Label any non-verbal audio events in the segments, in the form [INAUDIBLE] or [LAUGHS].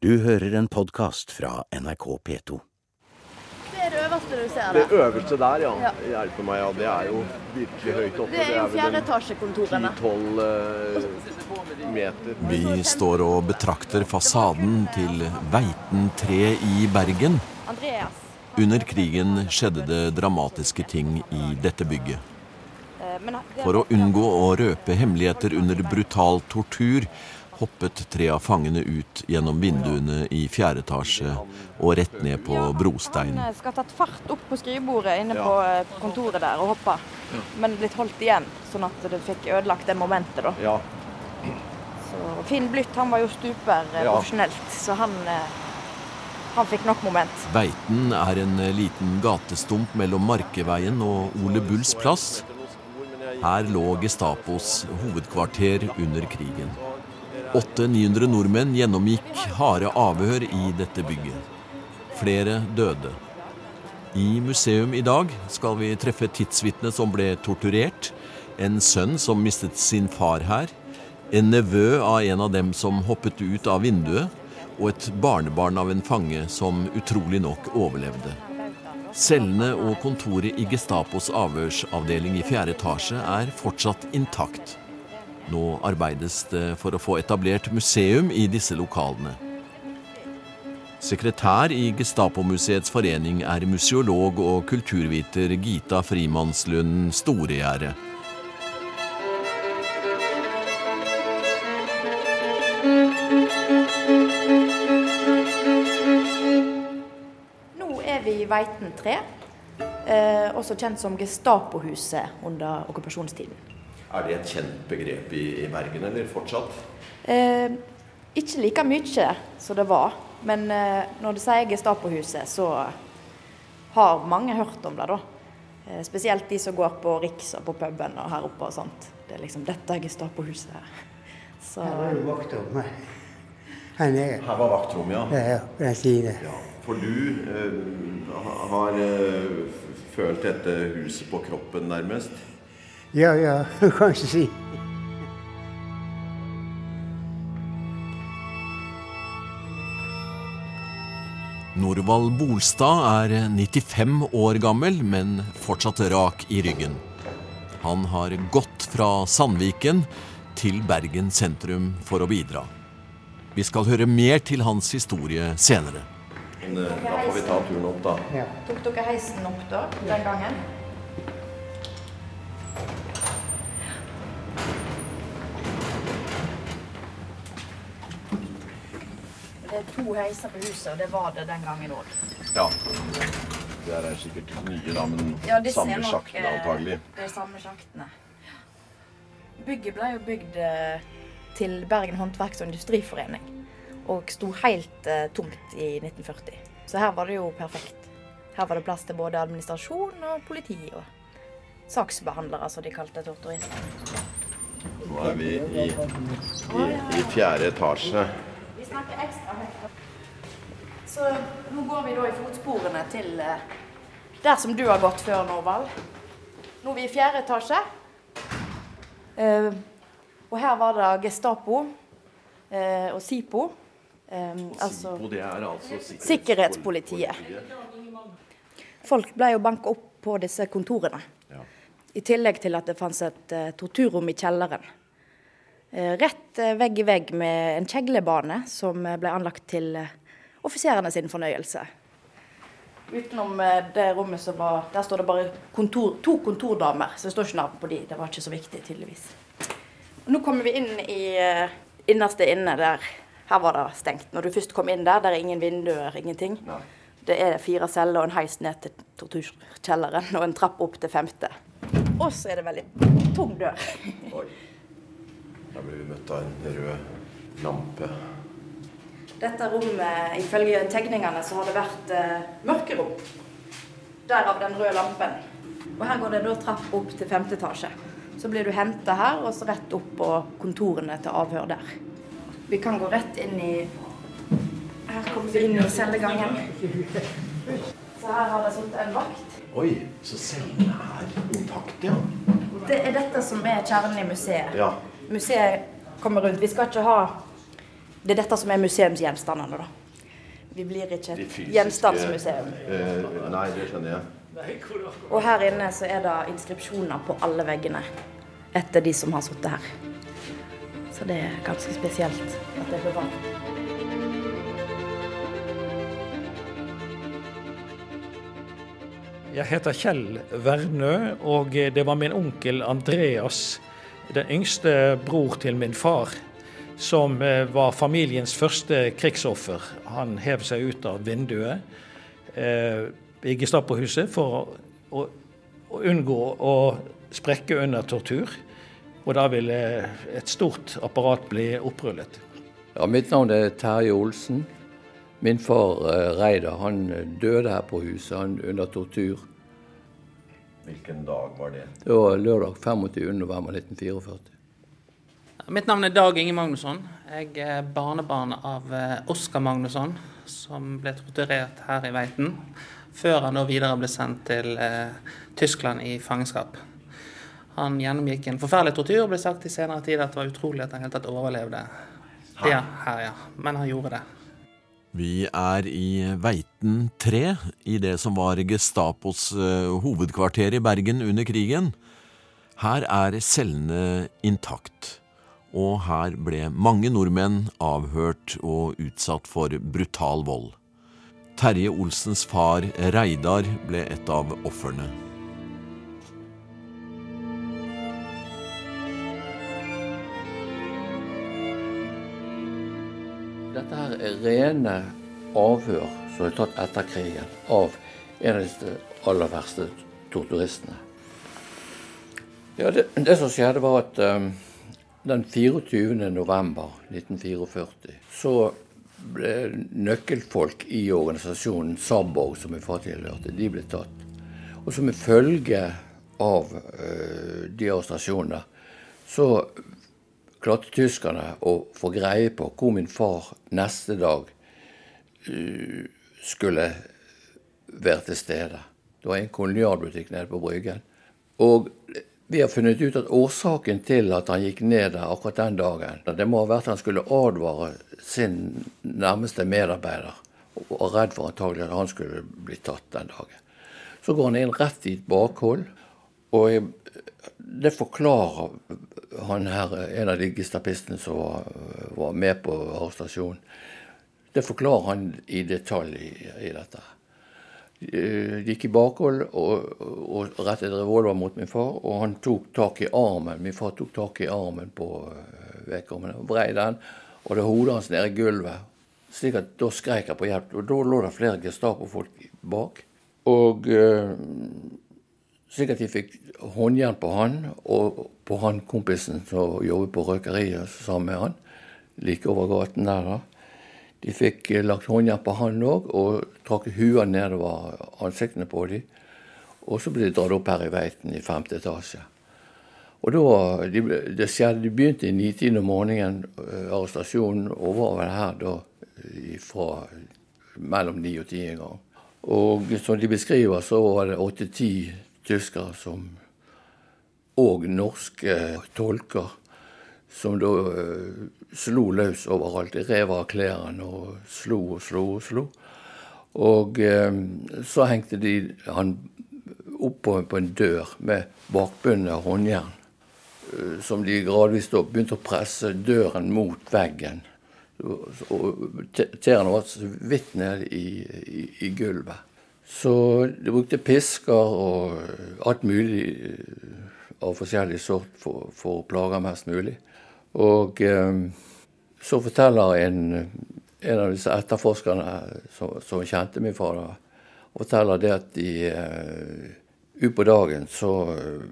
Du hører en podkast fra NRK P2. Det er det øverste du ser Det der. øverste der, ja. Ja. Hjelper meg, ja. Det er jo virkelig høyt oppe. Det er jo fjerde etasjekontorene. fjerdeetasjekontorene. 10-12 meter. Vi står og betrakter fasaden til Veiten 3 i Bergen. Andreas. Under krigen skjedde det dramatiske ting i dette bygget. eh, men det- For å unngå å røpe hemmeligheter under brutal tortur, hoppet tre av fangene ut gjennom vinduene i fjerde etasje og rett ned på brostein. Han skal ha tatt fart opp på skrivebordet inne på eh, kontoret der og hoppa. Men blitt holdt igjen, sånn at det fikk ødelagt det momentet, da. Ja. Så Finn Blytt han var jo stuper eh, Ja. profesjonelt, så han, eh, han fikk nok moment. Veiten er en liten gatestump mellom Markeveien og Ole Bulls plass. Her lå Gestapos hovedkvarter under krigen. 800-900 nordmenn gjennomgikk harde avhør i dette bygget. Flere døde. I museum i dag skal vi treffe et som ble torturert, en sønn som mistet sin far her, en nevø av en av dem som hoppet ut av vinduet, og et barnebarn av en fange som utrolig nok overlevde. Cellene og kontoret i Gestapos avhørsavdeling i fjerde etasje er fortsatt intakt. Nå arbeides det for å få etablert museum i disse lokalene. Sekretær i Gestapomuseets forening er museolog og kulturviter Gita Frimannslund Storegjerdet. Nå er vi i Veiten 3, eh, også kjent som Gestapohuset under okkupasjonstiden. Er det et kjent begrep i, Bergen, eller fortsatt? Eh, ikke like mye som det var, men eh, når du sier Gestapohuset, så har mange hørt om det, da. Eh, spesielt de som går på Riks og på puben og her oppe og sånt. Det er liksom 'Dette er Gestapohuset'. [LAUGHS] Så Her var det vaktrommet. Her nede. Her var vaktrommet, ja. Ja, ja, på den siden. For du har eh, følt dette huset på kroppen nærmest? Ja, ja, [LAUGHS] kanskje si. Norvald Bolstad er 95 år gammel, men fortsatt rak i ryggen. Han har gått fra Sandviken til Bergen sentrum for å bidra. Vi skal høre mer til hans historie senere. Da får vi ta turen opp, da. Ja. tok dere heisen opp da, den gangen? To heiser på huset, og det var det den gangen òg. Ja. Det er sikkert nye, da, men Ja, samme er nok sjaktene antagelig. Det de samme sjaktene. Bygget ble jo bygd eh, til Bergen håndverks- og industriforening. Og sto helt eh, tomt i 1940. Så her var det jo perfekt. Her var det plass til både administrasjon og politi og saksbehandlere, som de kalte torturistene. Nå er vi i, i, i fjerde etasje. Vi snakker ekstra høyt. Så nå går vi da i fotsporene til eh, der som du har gått før, Norvald. Nå er vi i fjerde etasje. Eh, og her var det Gestapo eh, og SIPO. Altså SIPO, det er altså Sikkerhetspolitiet. Folk ble jo banka opp på disse kontorene. Ja. I tillegg til at det fantes et torturrom i kjelleren. Eh, rett eh, vegg i vegg med en kjeglebane som eh, ble anlagt til offiserene sin fornøyelse. Utenom det rommet som var Der står det bare kontor, to kontordamer, så det står ikke navn på de. Det var ikke så viktig, tydeligvis. Nå kommer vi inn i innerste inne der. Her var det stengt. Når du først kom inn der, der er ingen vinduer, ingenting. Det er fire celler og en heis ned til torturkjelleren og en trapp opp til femte. Og så er det veldig tung dør. Oi. Da ble vi møtt av en rød lampe. Dette rommet, ifølge tegningene, så har det vært eh, mørkerom. Derav den røde lampen. Og her går det da trapp opp til femte etasje. Så blir du henta her, og så rett opp på kontorene til avhør der. Vi kan gå rett inn i Her kommer vi inn i cellegangen. Så her har det sittet en vakt. Oi, så cellene er intakte, ja. Det er dette som er kjernen i museet. Ja. Museet kommer rundt. Vi skal ikke ha Det er dette som er museumsgjenstandene, da. Vi blir ikke et fysiske- gjenstandsmuseum. Eh, nei, det skjønner jeg. Og her inne så er det inskripsjoner på alle veggene etter de som har sittet her. Så det er ganske spesielt at det er bevart. Jeg heter Kjell Vernø, og det var min onkel Andreas, den yngste bror til min far, som eh, var familiens første krigsoffer. Han hev seg ut av vinduet eh, i Gestapohuset for å, unngå å sprekke under tortur. Og da ville et stort apparat bli opprullet. Ja, mitt navn er Terje Olsen. Min far eh, Reidar han døde her på huset under tortur. Hvilken dag var det? Det var lørdag 25. november 1944. Mitt navn er Dag Inge Magnusson. Jeg er barnebarn av eh, Oskar Magnusson, som ble torturert her i Veiten, før han da videre ble sendt til eh, Tyskland i fangenskap. Han gjennomgikk en forferdelig tortur og ble sagt i senere tid at det var utrolig at han helt tatt overlevde. Ja, her, ja. Men han gjorde det. Vi er i Veiten 3, i det som var Gestapos eh, hovedkvarter i Bergen under krigen. Her er cellene intakt, og her ble mange nordmenn avhørt og utsatt for brutal vold. Terje Olsens far Reidar ble et av ofrene. Rene avhør som er tatt etter krigen av en av de aller verste torturistene. Ja, det, det som skjedde, var at um, den 24. november 1944 så ble nøkkelfolk i organisasjonen Samborg, som far tilhørte, de ble tatt. Og som en følge av uh, de arrestasjonene, så klarte tyskerne å få greie på hvor min far neste dag uh, skulle være til stede. Det var en kolonialbutikk nede på Bryggen. Og vi har funnet ut at årsaken til at han gikk ned der akkurat den dagen, det må ha vært at han skulle advare sin nærmeste medarbeider, og var redd for antagelig at han skulle bli tatt den dagen. Så går han inn rett i et bakhold, og jeg, det forklarer han her, en av de gestapistene som var, var med på arrestasjonen. Det forklarer han i detalj i, i dette. De gikk i bakhold og, og rettet revolver mot min far, og han tok tak i armen. Min far tok tak i armen på vedkommende og brei den, og det hodet hans nede i gulvet. Slik at da skreik jeg på hjelp. Og da lå det flere Gestapo-folk bak. Og øh, slik at de fikk håndjern på han og på han kompisen som jobbet på røkeriet sammen med han, like over gaten der. da. De fikk lagt håndjern på han òg, og trakk huene nedover ansiktene på dem. Og så ble de dratt opp her i Veiten i femte etasje. Og da, de, det skjedde, de begynte i nitiden om morgenen, arrestasjonen, og var her da fra mellom ni og ti en gang. Og som de beskriver, så var det åtte-ti tyskere som og norske tolker som da uh, slo løs overalt. De rev av klærne og slo og slo og slo. Og uh, så hengte de han opp på, en dør med bakbundet håndjern. Uh, som de gradvis da begynte å presse døren mot veggen. Og tærne var så vidt nede i, i, i gulvet. Så de brukte pisker og alt mulig av forskjellig sort for, for å plage mest mulig. Og eh, så forteller en, en av disse etterforskerne som, som kjente min far, forteller det at de eh, utpå dagen så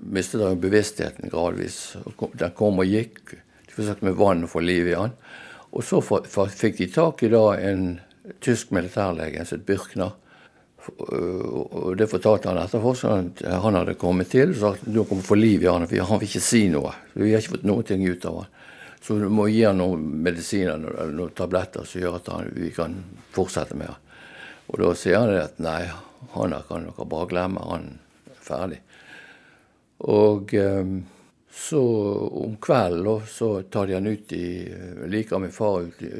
mistet han bevisstheten gradvis. Den kom og gikk. De forsøkte med vann å få liv i han. Og så fikk de tak i da en tysk militærlege, en som het Byrkner. Og det fortalte han etterforskeren at han hadde kommet til og sagt du kommer for liv i han, for han vil ikke si noe. Vi har ikke fått noe ut av han. Så du må gi han noen medisiner eller noen tabletter som gjør at han, vi kan fortsette med han. Og da sier han at nei, han kan dere bare glemme, han er ferdig. Og eh, Så om kvelden så tar de han ut i Liker min far ut i,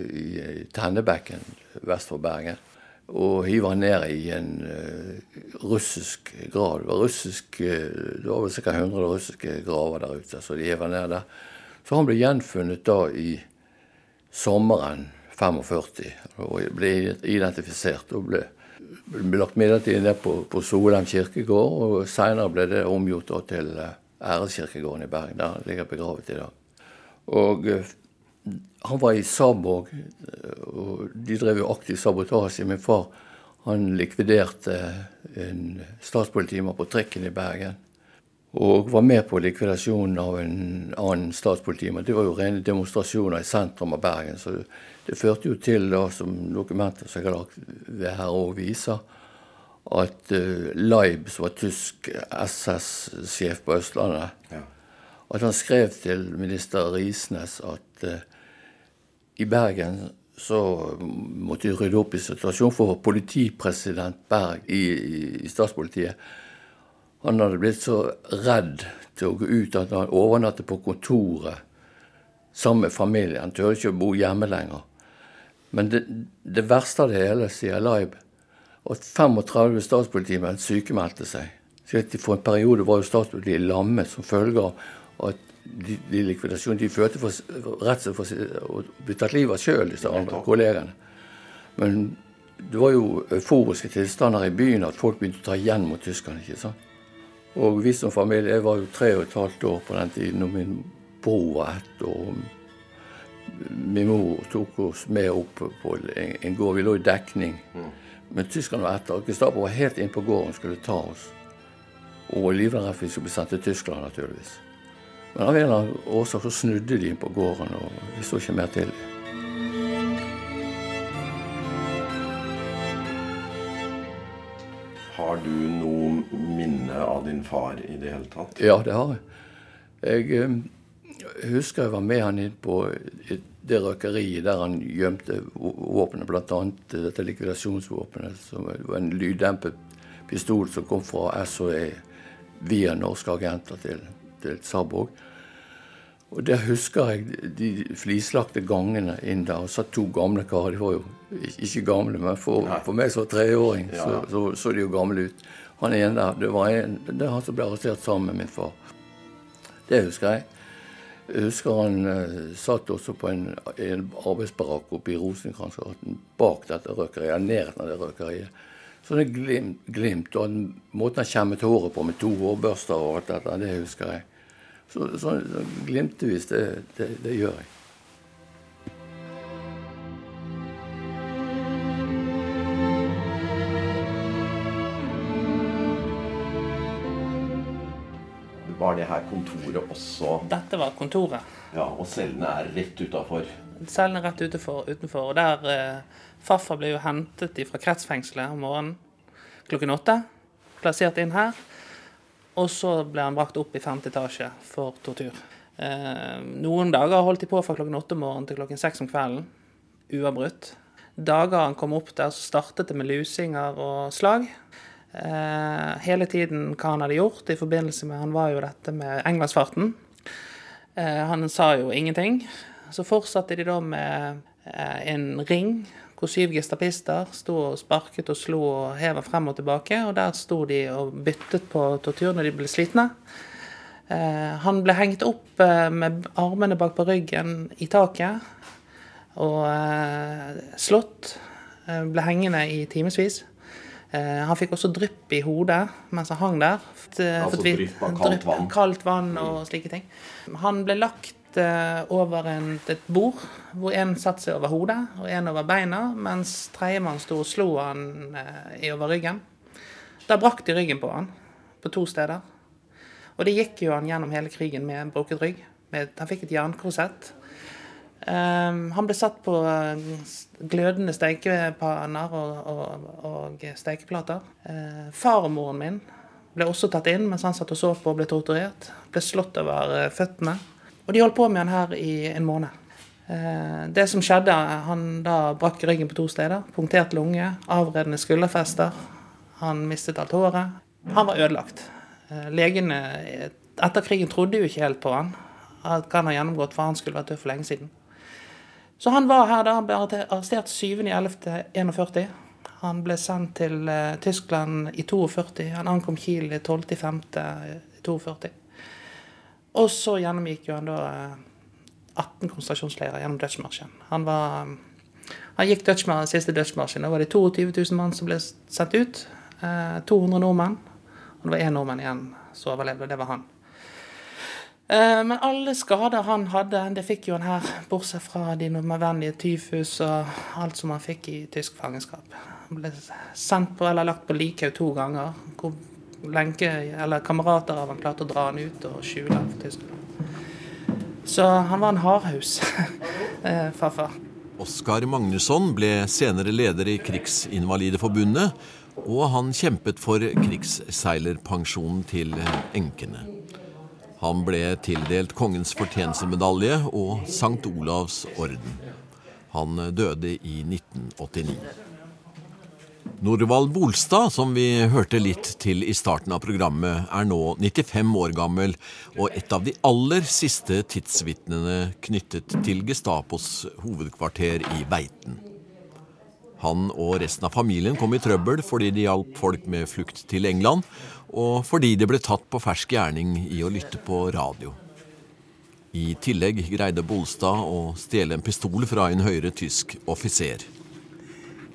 i Tennebekken vest for Bergen. Og hiver han ned i en uh, russisk grav. Det var, russisk, uh, det var vel ca. 100 russiske graver der ute, så de hiver ned der. Så han ble gjenfunnet da i sommeren 45 og ble identifisert. og ble, ble lagt midlertidig ned på, på Solheim kirkegård, og seinere ble det omgjort til uh, Æreskirkegården i Bergen. Der han ligger begravet i dag. Og han var i Saborg, og de drev jo aktiv sabotasje. Min far han likviderte en statspolitimann på trikken i Bergen. Og var med på likvidasjonen av en annen statspolitimann. Det var jo rene demonstrasjoner i sentrum av Bergen. Så det førte jo til, da, som dokumenter som jeg har lagt ved her òg viser, at uh, Leib, som var tysk SS-sjef på Østlandet, ja. at han skrev til minister Risnes at uh, i Bergen så måtte de rydde opp i situasjonen for politipresident Berg i, i, i statspolitiet. Han hadde blitt så redd til å gå ut at han overnattet på kontoret sammen med familien. Han turte ikke å bo hjemme lenger. Men det, det verste av det hele, sier Laib, at 35 statspolitimenn sykemeldte seg. For en periode var jo statspolitiet lammet som følge av at de, de likvidasjonene de følte for redsel for å bli tatt livet av sjøl, disse andre kollegene. Men det var jo euforiske tilstander i byen at folk begynte å ta igjen mot tyskerne. ikke sant? Og vi som familie Jeg var jo tre og et halvt år på den tiden, og min bror var ett år. Min mor tok oss med opp på en, en gård. Vi lå i dekning. Mm. Men tyskerne var etter. Gestapo var helt inne på gården og skulle ta oss. Og livredd for vi skulle bli sendt til Tyskland, naturligvis. Men av en eller annen årsak så snudde de inn på gården, og vi så ikke mer til dem. Har du noe minne av din far i det hele tatt? Ja, det har jeg. Jeg eh, husker jeg var med han inn på det røkeriet der han gjemte våpenet, bl.a. dette likvidasjonsvåpenet, som var en lyddempet pistol som kom fra SOE via norske agenter til, til Sabog. Og der husker jeg de flislagte gangene inn der. Og satt to gamle karer. De var jo ikke gamle, men for, for meg som treåring ja. så, så, så, de jo gamle ut. Han ene der, det var en, det er han som ble arrestert sammen med min far. Det husker jeg. Jeg husker han uh, satt også på en, en arbeidsbarakk oppe i Rosenkransgaten bak dette røkeriet, nærheten av det røkeriet. Sånne glimt, glimt og måten han skjemmet håret på med to hårbørster og alt dette, det husker jeg. Så, så, så glimtvis, det, det, det gjør jeg. Var det her kontoret også? Dette var kontoret. Ja, Og cellene er rett utafor? Cellene rett utenfor. utenfor og der eh, Farfar ble jo hentet fra kretsfengselet om morgenen klokken åtte. Plassert inn her. Og så ble han brakt opp i femte etasje for tortur. Eh, noen dager holdt de på fra klokken åtte om morgenen til klokken seks om kvelden. Uavbrutt. Dager han kom opp der, så startet det med lusinger og slag. Eh, hele tiden hva han hadde gjort i forbindelse med Han var jo dette med Englandsfarten. Eh, han sa jo ingenting. Så fortsatte de da med eh, en ring hvor syv gestapister sto og sparket og slo og hev frem og tilbake. Og der sto de og byttet på tortur når de ble slitne. Eh, han ble hengt opp eh, med armene bak på ryggen i taket og slått. Ble hengende i timevis. Han fikk også drypp i hodet mens han hang der. Altså drypp av kaldt vann? Kaldt vann og slike ting. Han ble lagt Eh, over et bord, hvor en satte seg over hodet og en over beina, mens tredjemann sto og slo han eh, i over ryggen. Da brakk de ryggen på han, på to steder. Og det gikk jo han gjennom hele krigen med en brukket rygg. Han fikk et jernkorsett. Um, han ble satt på glødende stekepanner og, og, og stekeplater. Uh, farmoren min ble også tatt inn mens han satt og så på og ble torturert. Ble slått over uh, føttene. Og de holdt på med han her i en måned. Eh, det som skjedde, han da brakk ryggen på to steder. Punktert lunge, avredne skulderfester. Han mistet alt håret. Han var ødelagt. Eh, legene etter krigen trodde jo ikke helt på han. At han har gjennomgått, for han skulle vært død for lenge siden. Så han var her da. Han ble arrestert 7.11.41. Han ble sendt til uh, Tyskland i 42. Han ankom Kiel 12.5.42. Og så gjennomgikk jo han da uh, 18 konsentrasjonsleirer gjennom dødsmarsjen. Han, var, han gikk dødsmarsjen, siste dødsmarsjen. Da var det 22 000 mann som ble sendt ut. Uh, 200 nordmenn. Og det var én nordmann igjen som overlevde, og det var han. Eh, men alle skader han hadde, det fikk jo han her, bortsett fra de nødvendige tyfus og alt som han fikk i tysk fangenskap. Han ble sendt på, eller lagt på likhaug to ganger. hvor lenke, eller kamerater av han klarte å dra han ut og skjule han for Tyskland. Så han var en hardhaus, [LAUGHS] eh, farfar. Oskar Magnusson ble senere leder i Krigsinvalideforbundet, og han kjempet for krigsseilerpensjonen til enkene. Han ble tildelt Kongens fortjenestemedalje og St. Olavs orden. Han døde i 1989. Norvald Bolstad, som vi hørte litt til i starten av programmet, er nå 95 år gammel og et av de aller siste tidsvitnene knyttet til Gestapos hovedkvarter i Veiten. Han og resten av familien kom i trøbbel fordi de hjalp folk med flukt til England, og fordi de ble tatt på fersk gjerning i å lytte på radio. I tillegg greide Bolstad å stjele en pistol fra en høyere tysk offiser.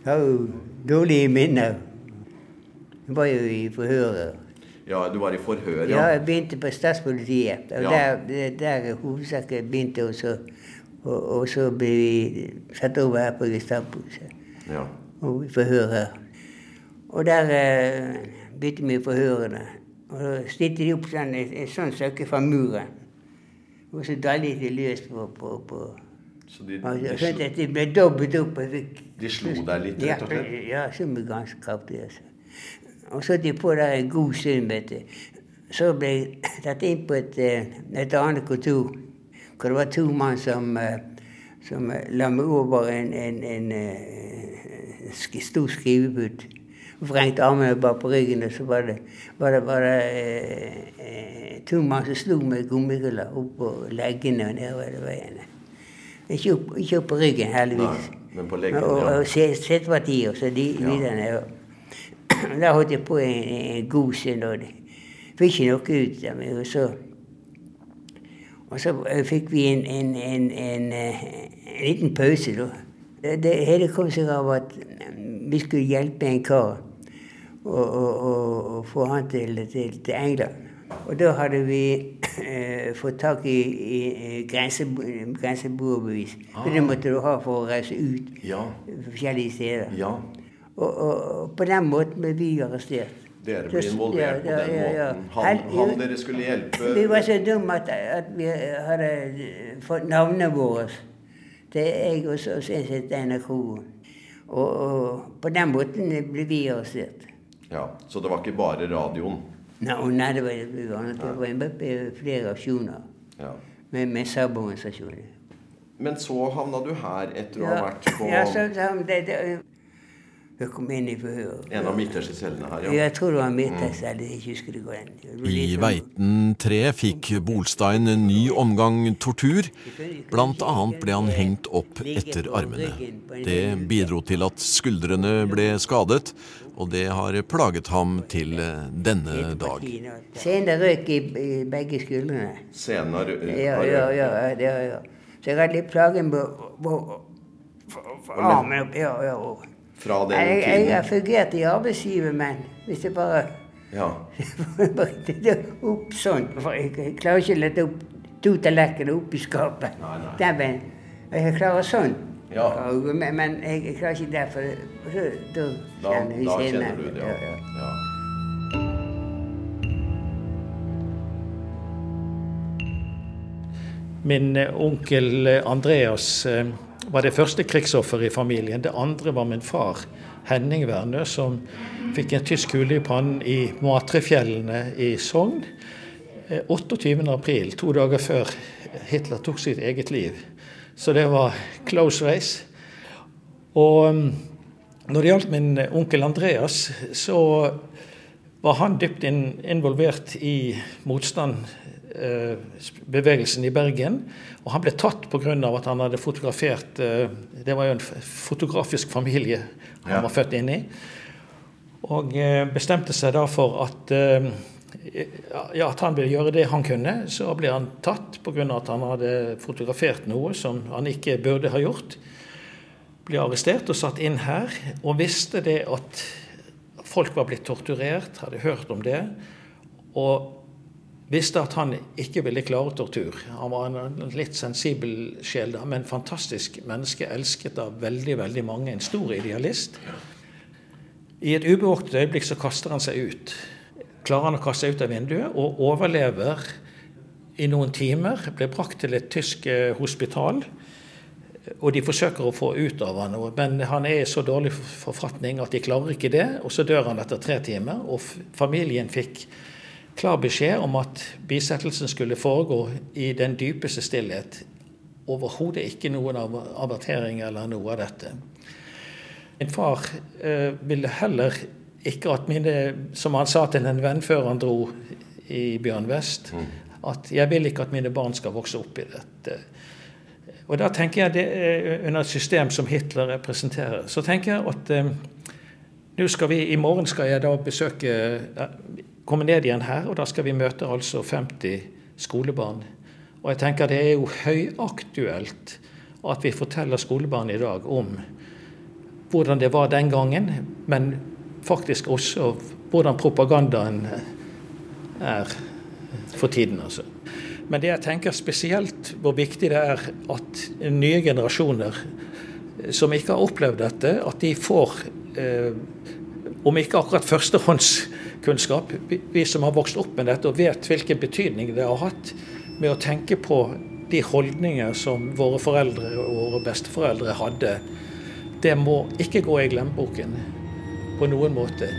Har jo dårlige minner. Jeg var jo i forhøret. Ja, du var i forhør, ja? Ja, jeg begynte på statspolitiet. Og ja. der, der hovedsaken begynte, og så, og, og så ble vi satt over her på Gestapo. Ja. Og forhør her. Og der eh, begynte vi forhørene. Og da stilte de opp sånn, en sånn søkke fra muren. Og så daljet de løs på, på, på de, de, at de ble dobbet opp. de slo deg litt, rett og slett? Ja, ja så ble ganske kraftig. Altså. Og så de på der en god stund, vet du. Så ble jeg [COUGHS] tatt inn på et, eh, et annet kontor hvor det var to mann som, eh, som la meg over en, en, en, en stor skrivepult Vrengte armene bare på ryggen, og så var det, var det, var det eh, to mann som slo med gummikuller oppå leggene og nedover veiene. Ikke opp, ikke opp på ryggen, heldigvis. Nei, men på leggen, og, og, og setepartiet, og så de ja. videre. Der [CLEARS THROAT] holdt jeg på en, en god stund, og fikk ikke noe ut av meg. Og så, og så fikk vi en, en, en, en, en liten pause, da. Det hele kom seg av at vi skulle hjelpe en kar og, og, og få han til, til, til, England. Og da hadde vi [CLEARS THROAT] eh, fått tak i, i grenseboerbevis. Ah. Det måtte du ha for å reise ut ja. forskjellige steder. Ja. Og, og, på den måten ble vi arrestert. Dere ble involvert ja, på den måten? Han, han, dere skulle hjelpe Vi var så dumme at, at vi hadde fått navnet våre. Det er jeg og en som heter NRK. Og, og, på den måten ble vi arrestert. Ja, Så det var ikke bare radioen? Nei, nei det var, det var flere aksjoner ja. med, med SAB-organisasjoner. Men så havna du her etter å ha vært på Ja, så, så det, det, jeg kom inn i forhør. En av midterste cellene her, ja. Jeg tror det var midterste celle. Jeg husker det godt. I Veiten 3 fikk Bolstein en ny omgang tortur. Blant annet ble han hengt opp etter armene. Det bidro til at skuldrene ble skadet, og det har plaget ham til eh, denne dag. Senere røyk i, i begge skuldrene. Senere? Ja, ja, ja, ja, ja. Så jeg hadde litt plager med armen opp. Ja, ja. Fra den jeg, jeg, jeg har fungert i arbeidsgiver, men hvis jeg bare ja. [LAUGHS] opp sånn for Jeg klarer ikke å lette opp to tallerkener opp i skapet. Nei, nei. Jeg klarer sånn. Ja. Men, men, jeg klarer ikke det, for da kjenner vi Da kjenner du det, ja. ja. ja. Min eh, onkel eh, Andreas eh, var det første krigsofferet i familien. Det andre var min far, Henning Wernø, som fikk en tysk kule i pannen i Matrefjellene i Sogn 28.4, to dager før Hitler tok sitt eget liv. Så det var close race. Og um, når det gjaldt min onkel Andreas, så var han dypt involvert i motstandsbevegelsen eh, i Bergen. Og han ble tatt pga. at han hadde fotografert eh, Det var jo en fotografisk familie han Ja. var født inn i. Og eh, bestemte seg da for at ja, at han ville gjøre det han kunne. Så ble han tatt pga. at han hadde fotografert noe som han ikke burde ha gjort. Ble arrestert og satt inn her, og visste det at folk var blitt torturert, hadde hørt om det. Og visste at han ikke ville klare tortur. Han var en litt sensibel sjel, men fantastisk menneske, elsket av veldig, veldig mange. En stor idealist. I et ubevåkt øyeblikk så kaster han seg ut. Klarer han å kaste seg ut av vinduet og overlever i noen timer. Ble brakt til et tysk eh, hospital. Og de forsøker å få ut av han men han er i så dårlig forfatning at de klarer ikke det. Og så dør han etter tre timer. Og familien fikk klar beskjed om at bisettelsen skulle foregå i den dypeste stillhet. Overhodet ikke noen av avertering eller noe av dette. Min far eh, ville heller ikke at mine Som han sa til en venn før han dro i Bjørn Vest, at 'jeg vil ikke at mine barn skal vokse opp i dette'. Og da tenker jeg det er under et system som Hitler representerer. Så tenker jeg at eh, nå skal vi, I morgen skal jeg da besøke eh, komme ned igjen her, og da skal vi møte altså 50 skolebarn. Og jeg tenker det er jo høyaktuelt at vi forteller skolebarn i dag om hvordan det var den gangen, men faktisk også hvordan propagandaen er for tiden. altså. Men det jeg tenker spesielt hvor viktig det er at nye generasjoner som ikke har opplevd dette, at de får eh, om ikke akkurat førstehåndskunnskap, vi som har vokst opp med dette og vet hvilken betydning det har hatt med å tenke på de holdninger som våre foreldre og våre besteforeldre hadde, det må ikke gå i glemmeboken på noen måte.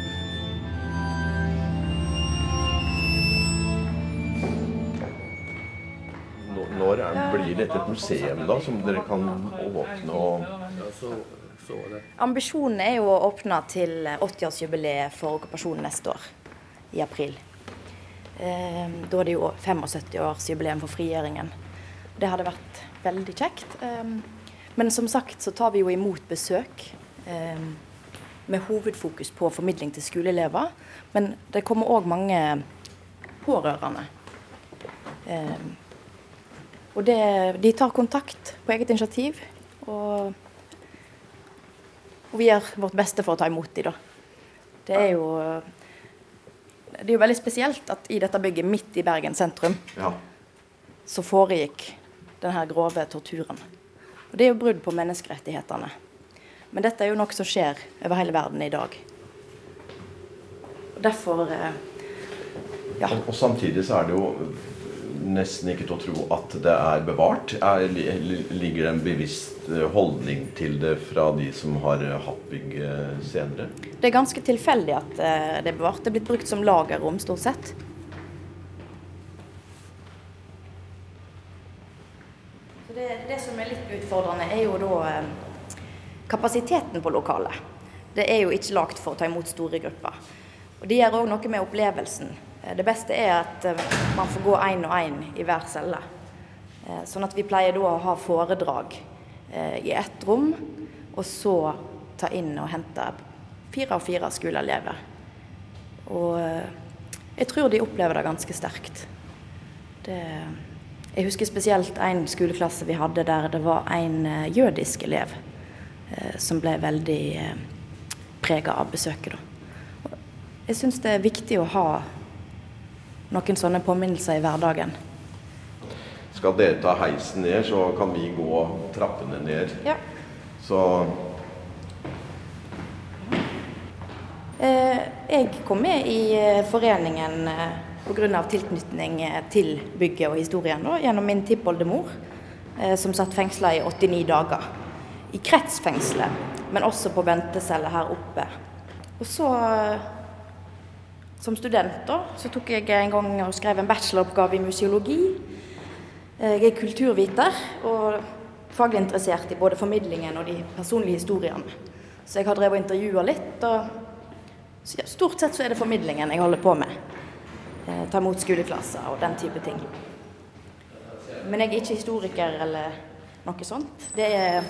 Når er, blir dette et museum da, som dere kan åpne og Ambisjonen er jo å åpne til 80-årsjubileet for okkupasjonen neste år, i april. Eh, Da er det jo 75-årsjubileum for frigjøringen. Det hadde vært veldig kjekt. Eh, Men som sagt så tar vi jo imot besøk eh, med hovedfokus på formidling til skoleelever. Men det kommer òg mange pårørende. Eh, Og det, de tar kontakt på eget initiativ. og og vi gjør vårt beste for å ta imot dem, da. Det er jo Det er jo veldig spesielt at i dette bygget midt i Bergen sentrum Ja. så foregikk denne grove torturen. Og det er jo brudd på menneskerettighetene. Men dette er jo noe som skjer over hele verden i dag. Og derfor eh, Ja. Og, og samtidig så er det jo nesten ikke til å tro at det er bevart. Er, ligger det en bevisst eh, holdning til det fra de som har eh, hatt bygget senere? Det er ganske tilfeldig at det er bevart. Det er blitt brukt som lagerrom, stort sett. Så det, det som er litt utfordrende, er jo da kapasiteten på lokalet. Det er jo ikke lagt for å ta imot store grupper. Og Det gjør òg noe med opplevelsen. Eh, Det beste er at eh, man får gå én og én i hver celle. Eh, Sånn at vi pleier da å ha foredrag i ett rom, og så ta inn og hente fire av fire skoleelever. Og jeg tror de opplever det ganske sterkt. Det, jeg husker spesielt en skoleklasse vi hadde der det var en jødisk elev som ble veldig eh, prega av besøket. Da. Jeg syns det er viktig å ha noen sånne påminnelser i hverdagen. Skal dere ta heisen ned, så kan vi gå trappene ned. Ja. Så Eh, jeg kom med i eh, foreningen eh, pga. tilknytning eh, til bygget og historien da, gjennom min tippoldemor, eh, som satt fengsla i 89 dager. I kretsfengselet, men også på ventecelle her oppe. Og så, som student, da, så tok jeg en gang og skrev en bacheloroppgave i museologi. Eh, Jeg er kulturviter og faglig interessert i både formidlingen og de personlige historiene. Så jeg har drevet og intervjua litt. og ja, Stort sett så er det formidlingen jeg holder på med. Eh, ta imot skoleklasser og den type ting. Men jeg er ikke historiker eller noe sånt. Er,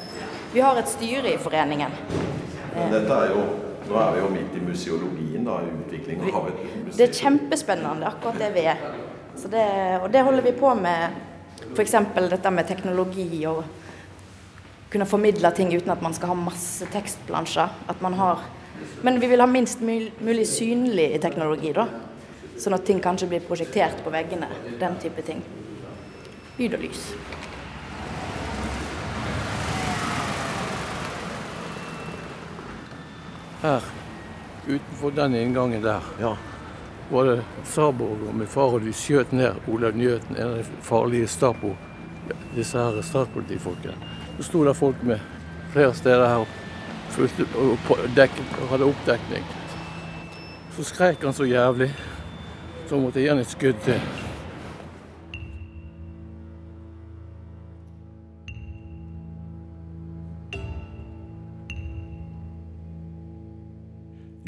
vi har et styre i foreningen. Men dette er jo Nå er vi jo midt i museologien, da, i utvikling av et museum. Det er kjempespennende, akkurat det vi er. Det, og det holder vi på med. F.eks. dette med teknologi og kunne formidle ting uten at man skal ha masse tekstplansjer. At man har Men vi vil ha minst mulig synlig teknologi, da. Sånn at ting kanskje blir prosjektert på veggene. Den type ting. Lyd og lys. Her, utenfor den inngangen der, ja. var det Sarborg og min far, og de skjøt ned Olav Njøten, en av de farlige Stapo, disse her statspolitifolkene. Så sto det folk med flere steder her og, hadde oppdekning. Så skreik han så jævlig, så måtte jeg gi han et skudd til.